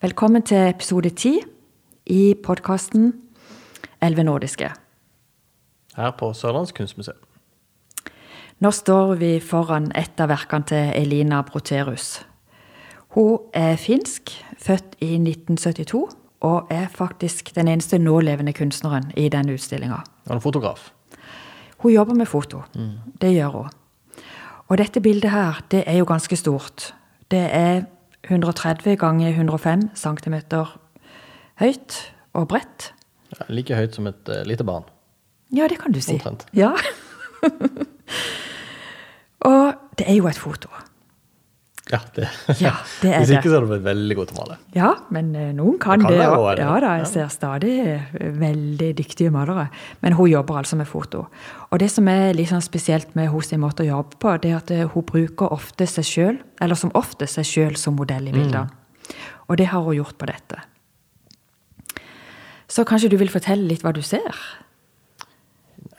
Velkommen til episode ti i podkasten Elleve nordiske. Her på Sørlandsk kunstmuseum. Nå står vi foran et av verkene til Elina Broterus. Hun er finsk, født i 1972, og er faktisk den eneste nålevende kunstneren i denne utstillinga. Hun er fotograf. Hun jobber med foto. Det gjør hun. Og dette bildet her, det er jo ganske stort. Det er 130 ganger 105 cm høyt og bredt. Ja, like høyt som et uh, lite barn. Ja, det kan du si. Omtrent. Ja. og det er jo et foto. Ja, det, Ja, det Hvis ikke så hadde du vært veldig god til å male. Ja, men eh, noen kan, Det kan det. ja da, jeg Ja. ser stadig eh, veldig dyktige malere. Men hun jobber altså med foto. Og det som er litt sånn spesielt med hennes måte å jobbe på, det er at eh, hun bruker ofte seg sjøl, eller som ofte seg sjøl som modell i bildene. Og det har hun gjort på dette. Så kanskje du vil fortelle litt hva du ser?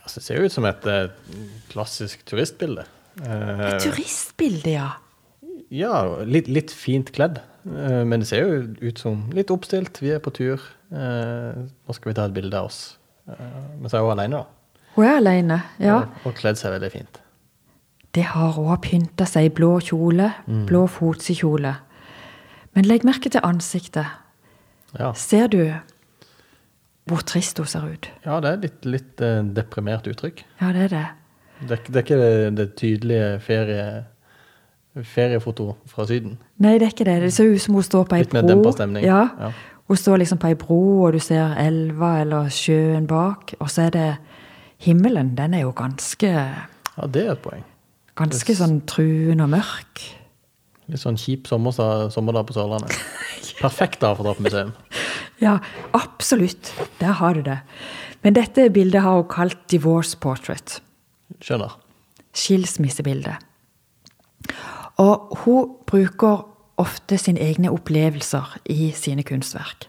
Altså, det ser jo ut som et et klassisk turistbilde. Et turistbilde, ja. Ja, litt, litt fint kledd. Eh, men det ser jo ut som litt oppstilt. Vi er på tur. Eh, nå skal vi ta et bilde av oss. Eh, men så er hun alene, da. Hun er alene, ja. Og, kledd seg veldig fint. Det har hun. Pynta seg i blå kjole, blå fotsekjole. Men legg merke til ansiktet. Ja, Ser du hvor trist hun ser ut? ja det er litt, litt deprimert uttrykk. Ja, det er det. Det, det er ikke det, det tydelige ferie, feriefoto fra Syden. Nei, det er ikke det. Det ser ut som hun står på ei Litt mer bro. dempa stemning. Ja. Ja. Hun står liksom på ei bro, og du ser elva eller sjøen bak. Og så er det himmelen. Den er jo ganske, Ja, det er et poeng. ganske sånn truen og mørk. Litt sånn kjip sommerdag, sommerdag på Sørlandet. Perfekt dag for å dra på museum. Ja, absolutt. Der har du det. Men dette bildet har hun kalt 'divorce portrait'. Skjønner. skilsmissebilde. Og hun bruker ofte sine egne opplevelser i sine kunstverk.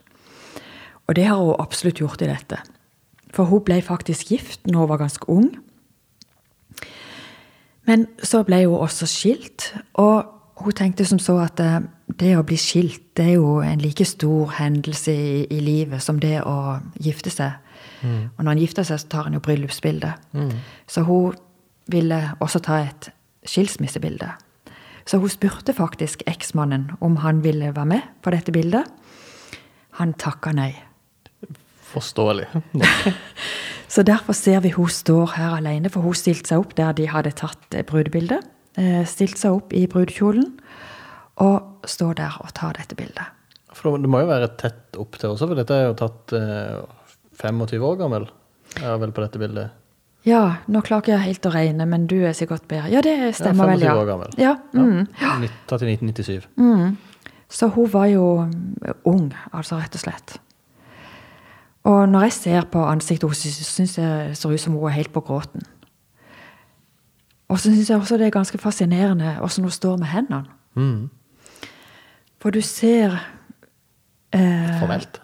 Og det har hun absolutt gjort i dette. For hun ble faktisk gift når hun var ganske ung. Men så ble hun også skilt, og hun tenkte som så at eh, det å bli skilt det er jo en like stor hendelse i, i livet som det å gifte seg. Og når en gifter seg, så tar en jo bryllupsbilde. Så hun ville også ta et skilsmissebilde. Så hun spurte faktisk eksmannen om han ville være med på dette bildet. Han takka nei. Forståelig. Så derfor ser vi hun står her alene, for hun stilte seg opp der de hadde tatt eh, brudebildet. Eh, Stilte seg opp i brudekjolen og står der og tar dette bildet. For det må jo være tett opp til også, for dette er jo tatt eh, 25 år gammel. er vel på dette bildet. Ja, nå klarer ikke jeg helt å regne, men du er sikkert bedre. Ja, det stemmer vel, ja. 25 år gammel. Ja, mm. ja. Tatt i 1997. Så hun var jo mm, ung, altså, rett og slett. Og når jeg ser på ansiktet hennes, så syns jeg det ser ut som hun er helt på gråten. Og så syns jeg også det er ganske fascinerende åssen hun står med hendene. Mm. For du ser eh, Formelt.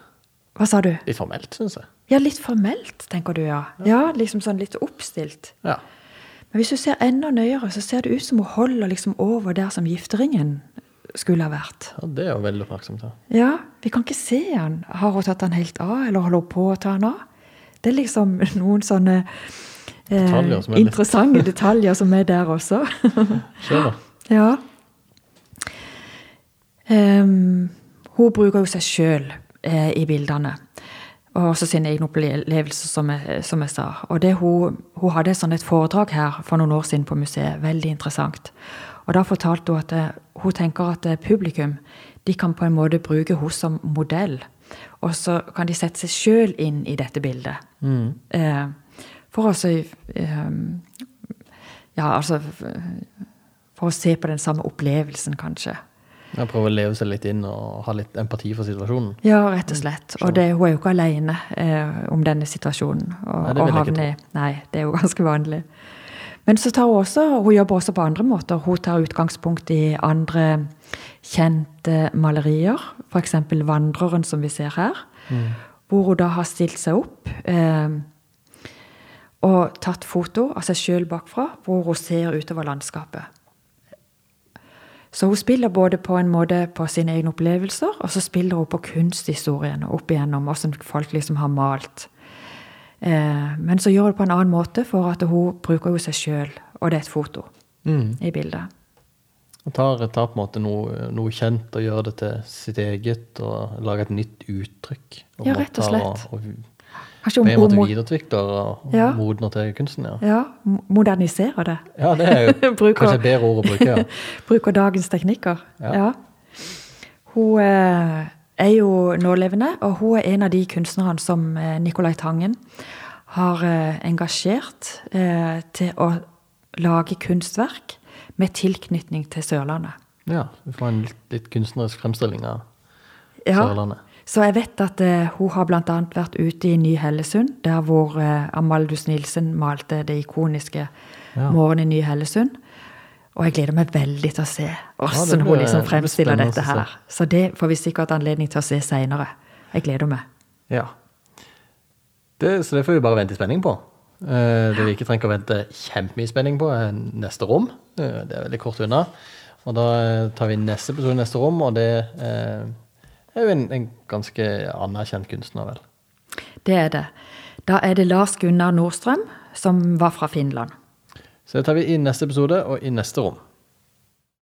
Hva sa du? Litt formelt, syns jeg. Ja, litt formelt, tenker du, ja. Ja, liksom sånn litt oppstilt. Ja. Men hvis du ser enda nøyere, så ser det ut som hun holder liksom over der som gifteringen skulle ha vært. ja, det er jo veldig oppmerksomt. Ja. Ja, vi kan ikke se han. Har hun tatt han helt av, eller holder hun på å ta han av? Det er liksom noen sånne eh, Detaljer som er litt- interessante detaljer som er der også. Skjønner. ja. Um, hun bruker jo seg sjøl eh, i bildene. Og også sine egne opplevelser, som jeg, som jeg sa. Og det hun, hun hadde sånn et foredrag her for noen år siden på museet. Veldig interessant. Og da fortalte hun at eh, hun tenker at eh, publikum de kan på en måte bruke henne som modell. Og så kan de sette seg sjøl inn i dette bildet. Eh, for å så eh, Ja, altså For å se på den samme opplevelsen, kanskje. Jeg prøver å leve seg litt inn og ha litt empati for situasjonen. Ja, rett og slett. Og det, hun er jo ikke alene eh, om denne situasjonen. Og, Nei, det vil jeg ikke tro. Nei, det er jo ganske vanlig. Men så tar hun også, hun jobber også på andre måter. Hun tar utgangspunkt i andre kjente malerier. F.eks. 'Vandreren', som vi ser her. Hvor hun da har stilt seg opp eh, og tatt foto av seg sjøl bakfra, hvor hun ser utover landskapet. Så hun spiller både på en måte på sine egne opplevelser, og så spiller hun på kunsthistorien opp igjennom hvordan folk liksom har malt. Eh, men så gjør hun det på en annen måte, for at hun bruker jo seg sjøl, og det er et foto Mm. i bildet. Hun tar, tar på en måte noe, noe kjent og gjør det til sitt eget, og lager et nytt uttrykk. Ja, rett og slett. Og, og Kanskje om, måte hun, videreutvikler og Ja. modner til kunsten, ja. ja, moderniserer det. Ja, det er jo Bruker- kanskje et bedre ord å bruke, ja. Bruker dagens teknikker. Ja. Hun eh, er jo nålevende, og hun er en av de kunstnerne som eh, Nicolai Tangen har eh, engasjert til å lage kunstverk med tilknytning til Sørlandet. Ja, vi får en litt, litt kunstnerisk fremstilling av Ja, Sørlandet. Så jeg vet at eh, hun har bl.a. vært ute i Ny-Hellesund, der hvor eh, Amaldus Nilsen malte det ikoniske Ja. 'Morgen i Ny-Hellesund'. Og jeg gleder meg veldig til å se hvordan ja, hun liksom fremstiller det dette her. Så det får vi sikkert anledning til å se seinere. Jeg gleder meg. Ja. Det, så det får vi bare vente i spenning på. Eh, det vi ikke trenger å vente kjempemye spenning på, er neste rom. Eh, det er veldig kort unna. Og da eh, tar vi neste episode i neste rom, og det eh, er jo en, en ganske anerkjent kunstner, vel. Det er det. Da er det Lars Gunnar Nordstrøm, som var fra Finland. Så det tar vi i neste episode og i neste rom.